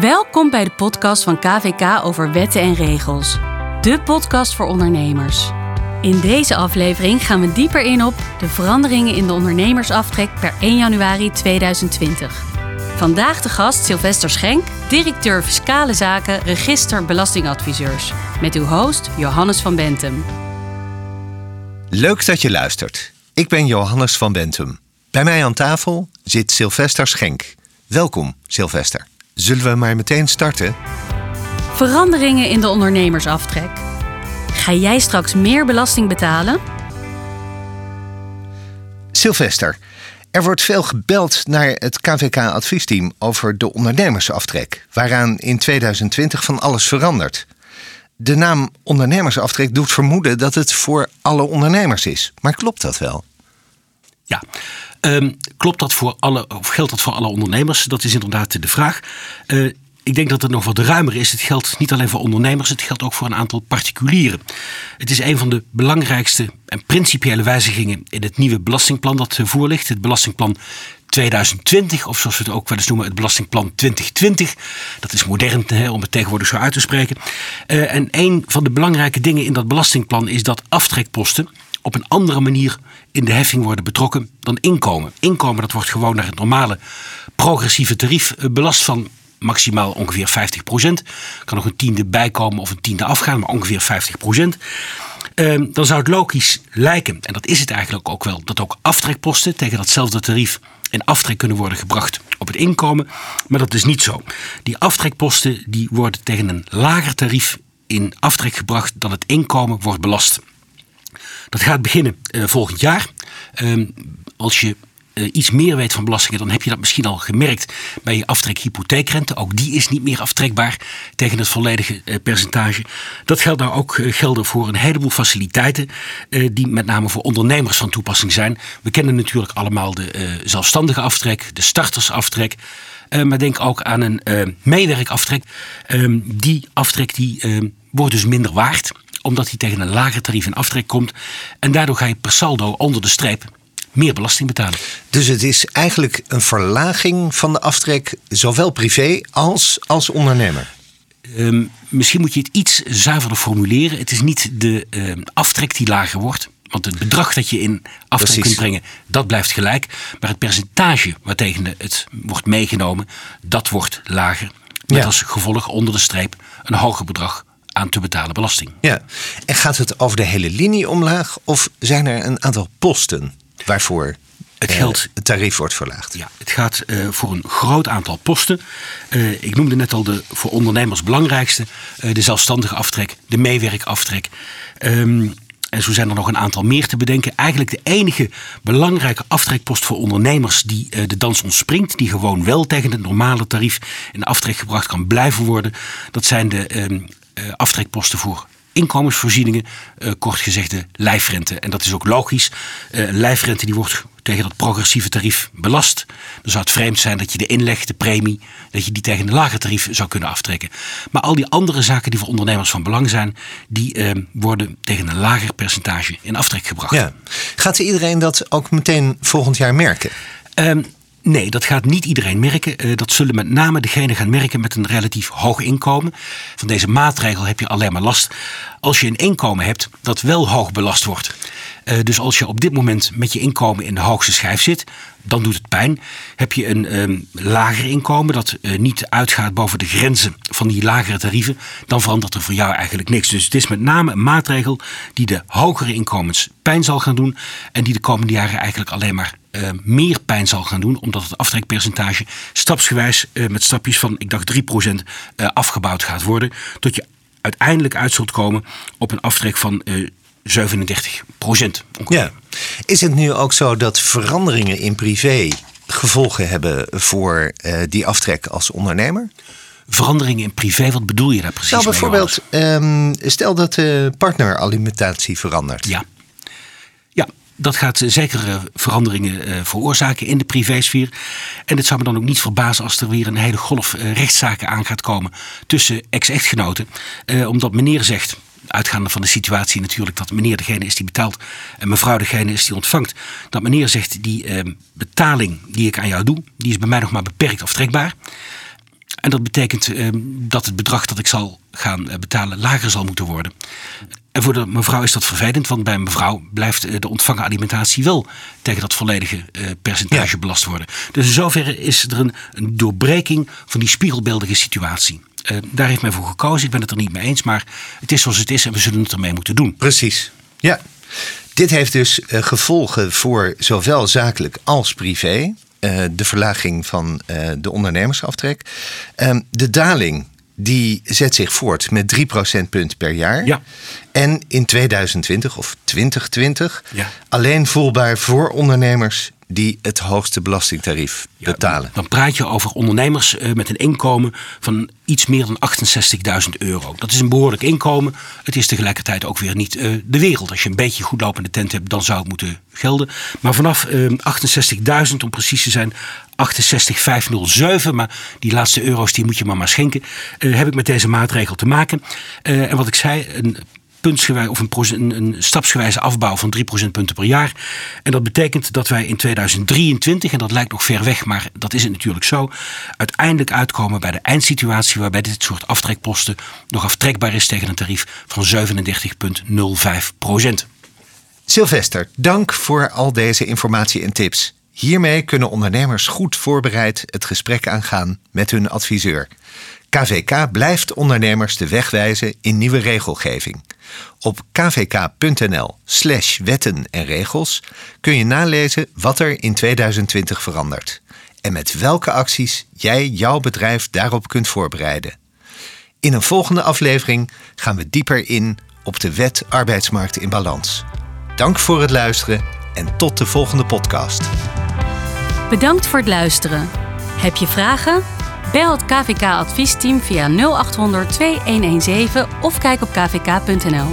Welkom bij de podcast van KVK over wetten en regels. De podcast voor ondernemers. In deze aflevering gaan we dieper in op de veranderingen in de ondernemersaftrek per 1 januari 2020. Vandaag de gast Sylvester Schenk, directeur Fiscale Zaken, Register Belastingadviseurs. Met uw host Johannes van Bentum. Leuk dat je luistert. Ik ben Johannes van Bentum. Bij mij aan tafel zit Sylvester Schenk. Welkom, Sylvester. Zullen we maar meteen starten? Veranderingen in de ondernemersaftrek. Ga jij straks meer belasting betalen? Sylvester, er wordt veel gebeld naar het KVK-adviesteam over de ondernemersaftrek, waaraan in 2020 van alles verandert. De naam ondernemersaftrek doet vermoeden dat het voor alle ondernemers is. Maar klopt dat wel? Ja, um, klopt dat voor alle, of geldt dat voor alle ondernemers? Dat is inderdaad de vraag. Uh, ik denk dat het nog wat ruimer is. Het geldt niet alleen voor ondernemers, het geldt ook voor een aantal particulieren. Het is een van de belangrijkste en principiële wijzigingen in het nieuwe belastingplan dat voor ligt. Het belastingplan 2020, of zoals we het ook wel eens noemen, het belastingplan 2020. Dat is modern hè, om het tegenwoordig zo uit te spreken. Uh, en een van de belangrijke dingen in dat belastingplan is dat aftrekposten op een andere manier in de heffing worden betrokken dan inkomen. Inkomen dat wordt gewoon naar het normale progressieve tarief eh, belast van maximaal ongeveer 50 procent. Kan nog een tiende bijkomen of een tiende afgaan, maar ongeveer 50 procent. Ehm, dan zou het logisch lijken, en dat is het eigenlijk ook wel, dat ook aftrekposten tegen datzelfde tarief in aftrek kunnen worden gebracht op het inkomen. Maar dat is niet zo. Die aftrekposten die worden tegen een lager tarief in aftrek gebracht dan het inkomen wordt belast. Dat gaat beginnen uh, volgend jaar. Uh, als je uh, iets meer weet van belastingen, dan heb je dat misschien al gemerkt bij je aftrek hypotheekrente. Ook die is niet meer aftrekbaar tegen het volledige uh, percentage. Dat geldt nou ook gelden voor een heleboel faciliteiten, die met name voor ondernemers van toepassing zijn. We kennen natuurlijk allemaal de zelfstandige aftrek, de startersaftrek. maar denk ook aan een meewerkaftrek. Ehm, die aftrek die, wordt dus minder waard omdat hij tegen een lager tarief in aftrek komt. En daardoor ga je per saldo onder de streep meer belasting betalen. Dus het is eigenlijk een verlaging van de aftrek, zowel privé als als ondernemer. Um, misschien moet je het iets zuiverder formuleren. Het is niet de um, aftrek die lager wordt. Want het bedrag dat je in aftrek kunt brengen, dat blijft gelijk. Maar het percentage waartegen het wordt meegenomen, dat wordt lager. Met ja. als gevolg onder de streep een hoger bedrag aan te betalen belasting. Ja, en gaat het over de hele linie omlaag of zijn er een aantal posten waarvoor het, eh, geld, het tarief wordt verlaagd? Ja, het gaat uh, voor een groot aantal posten. Uh, ik noemde net al de voor ondernemers belangrijkste: uh, de zelfstandige aftrek, de meewerkaftrek. Um, en zo zijn er nog een aantal meer te bedenken. Eigenlijk de enige belangrijke aftrekpost voor ondernemers die de dans ontspringt, die gewoon wel tegen het normale tarief in aftrek gebracht kan blijven worden, dat zijn de uh, aftrekposten voor inkomensvoorzieningen, uh, kort gezegd de lijfrente. En dat is ook logisch. Uh, lijfrente die wordt tegen dat progressieve tarief belast. Dan zou het vreemd zijn dat je de inleg, de premie, dat je die tegen een lager tarief zou kunnen aftrekken. Maar al die andere zaken die voor ondernemers van belang zijn, die worden tegen een lager percentage in aftrek gebracht. Ja. Gaat iedereen dat ook meteen volgend jaar merken? Um, Nee, dat gaat niet iedereen merken. Uh, dat zullen met name degenen gaan merken met een relatief hoog inkomen. Van deze maatregel heb je alleen maar last als je een inkomen hebt dat wel hoog belast wordt. Uh, dus als je op dit moment met je inkomen in de hoogste schijf zit, dan doet het pijn. Heb je een um, lager inkomen dat uh, niet uitgaat boven de grenzen van die lagere tarieven, dan verandert er voor jou eigenlijk niks. Dus het is met name een maatregel die de hogere inkomens pijn zal gaan doen en die de komende jaren eigenlijk alleen maar uh, meer pijn zal gaan doen, omdat het aftrekpercentage stapsgewijs met stapjes van, ik dacht 3% uh, afgebouwd gaat worden, tot je uiteindelijk uit zult komen op een aftrek van 37 procent. Ja. Is het nu ook zo dat veranderingen in privé gevolgen hebben voor uh, die aftrek als ondernemer? Veranderingen in privé, wat bedoel je daar precies? Nou, bijvoorbeeld, um, stel dat de partneralimentatie verandert. Ja. Ja, dat gaat zeker uh, veranderingen uh, veroorzaken in de privésfeer. En het zou me dan ook niet verbazen als er weer een hele golf rechtszaken aan gaat komen tussen ex-echtgenoten. omdat meneer zegt, uitgaande van de situatie natuurlijk dat meneer degene is die betaalt en mevrouw degene is die ontvangt. Dat meneer zegt die uh, betaling die ik aan jou doe, die is bij mij nog maar beperkt aftrekbaar. En dat betekent ehm, dat het bedrag dat ik zal gaan eh, betalen lager zal moeten worden. En voor de mevrouw is dat vervelend, want bij een mevrouw blijft eh, de ontvangen alimentatie wel tegen dat volledige eh, percentage belast worden. Dus in zoverre is er een, een doorbreking van die spiegelbeeldige situatie. Uh, daar heeft men voor gekozen. Ik ben het er niet mee eens, maar het is zoals het is en we zullen het ermee moeten doen. Precies. Ja. Dit heeft dus uh, gevolgen voor zowel zakelijk als privé. Uh, de verlaging van de ondernemersaftrek. Ehm, de daling die zet zich voort met 3 procentpunt per jaar. Ja. En in 2020 of 2020 ja. alleen voelbaar voor ondernemers die het hoogste belastingtarief betalen. Dan praat je over ondernemers eh, met een inkomen van iets meer dan 68.000 euro. Dat is een behoorlijk inkomen. Het is tegelijkertijd ook weer niet uh, de wereld. Als je een beetje goed lopende tent hebt, dan zou het moeten gelden. Maar vanaf uh, eh, 68.000, om precies te zijn, 68507, maar die laatste euro's die moet je maar maar schenken, heb ik met deze maatregel te maken. en wat ik zei, een puntsgewijs of een, een, stapsgewijze afbouw van 3 procentpunten per jaar. En dat betekent dat wij in 2023, en dat lijkt nog ver weg, maar dat is het natuurlijk zo, uiteindelijk uitkomen bij de eindsituatie waarbij dit soort aftrekposten nog aftrekbaar is tegen een tarief van 37,05 procent. Sylvester, dank voor al deze informatie en tips. Hiermee kunnen ondernemers goed voorbereid het gesprek aangaan met hun adviseur. KVK blijft ondernemers de weg wijzen in nieuwe regelgeving. Op kvk.nl/slash wetten en regels kun je nalezen wat er in 2020 verandert en met welke acties jij jouw bedrijf daarop kunt voorbereiden. In een volgende aflevering gaan we dieper in op de wet arbeidsmarkt in balans. Dank voor het luisteren en tot de volgende podcast. Bedankt voor het luisteren. Heb je vragen? Bel het KVK adviesteam via 0800 2117 of kijk op kvk.nl.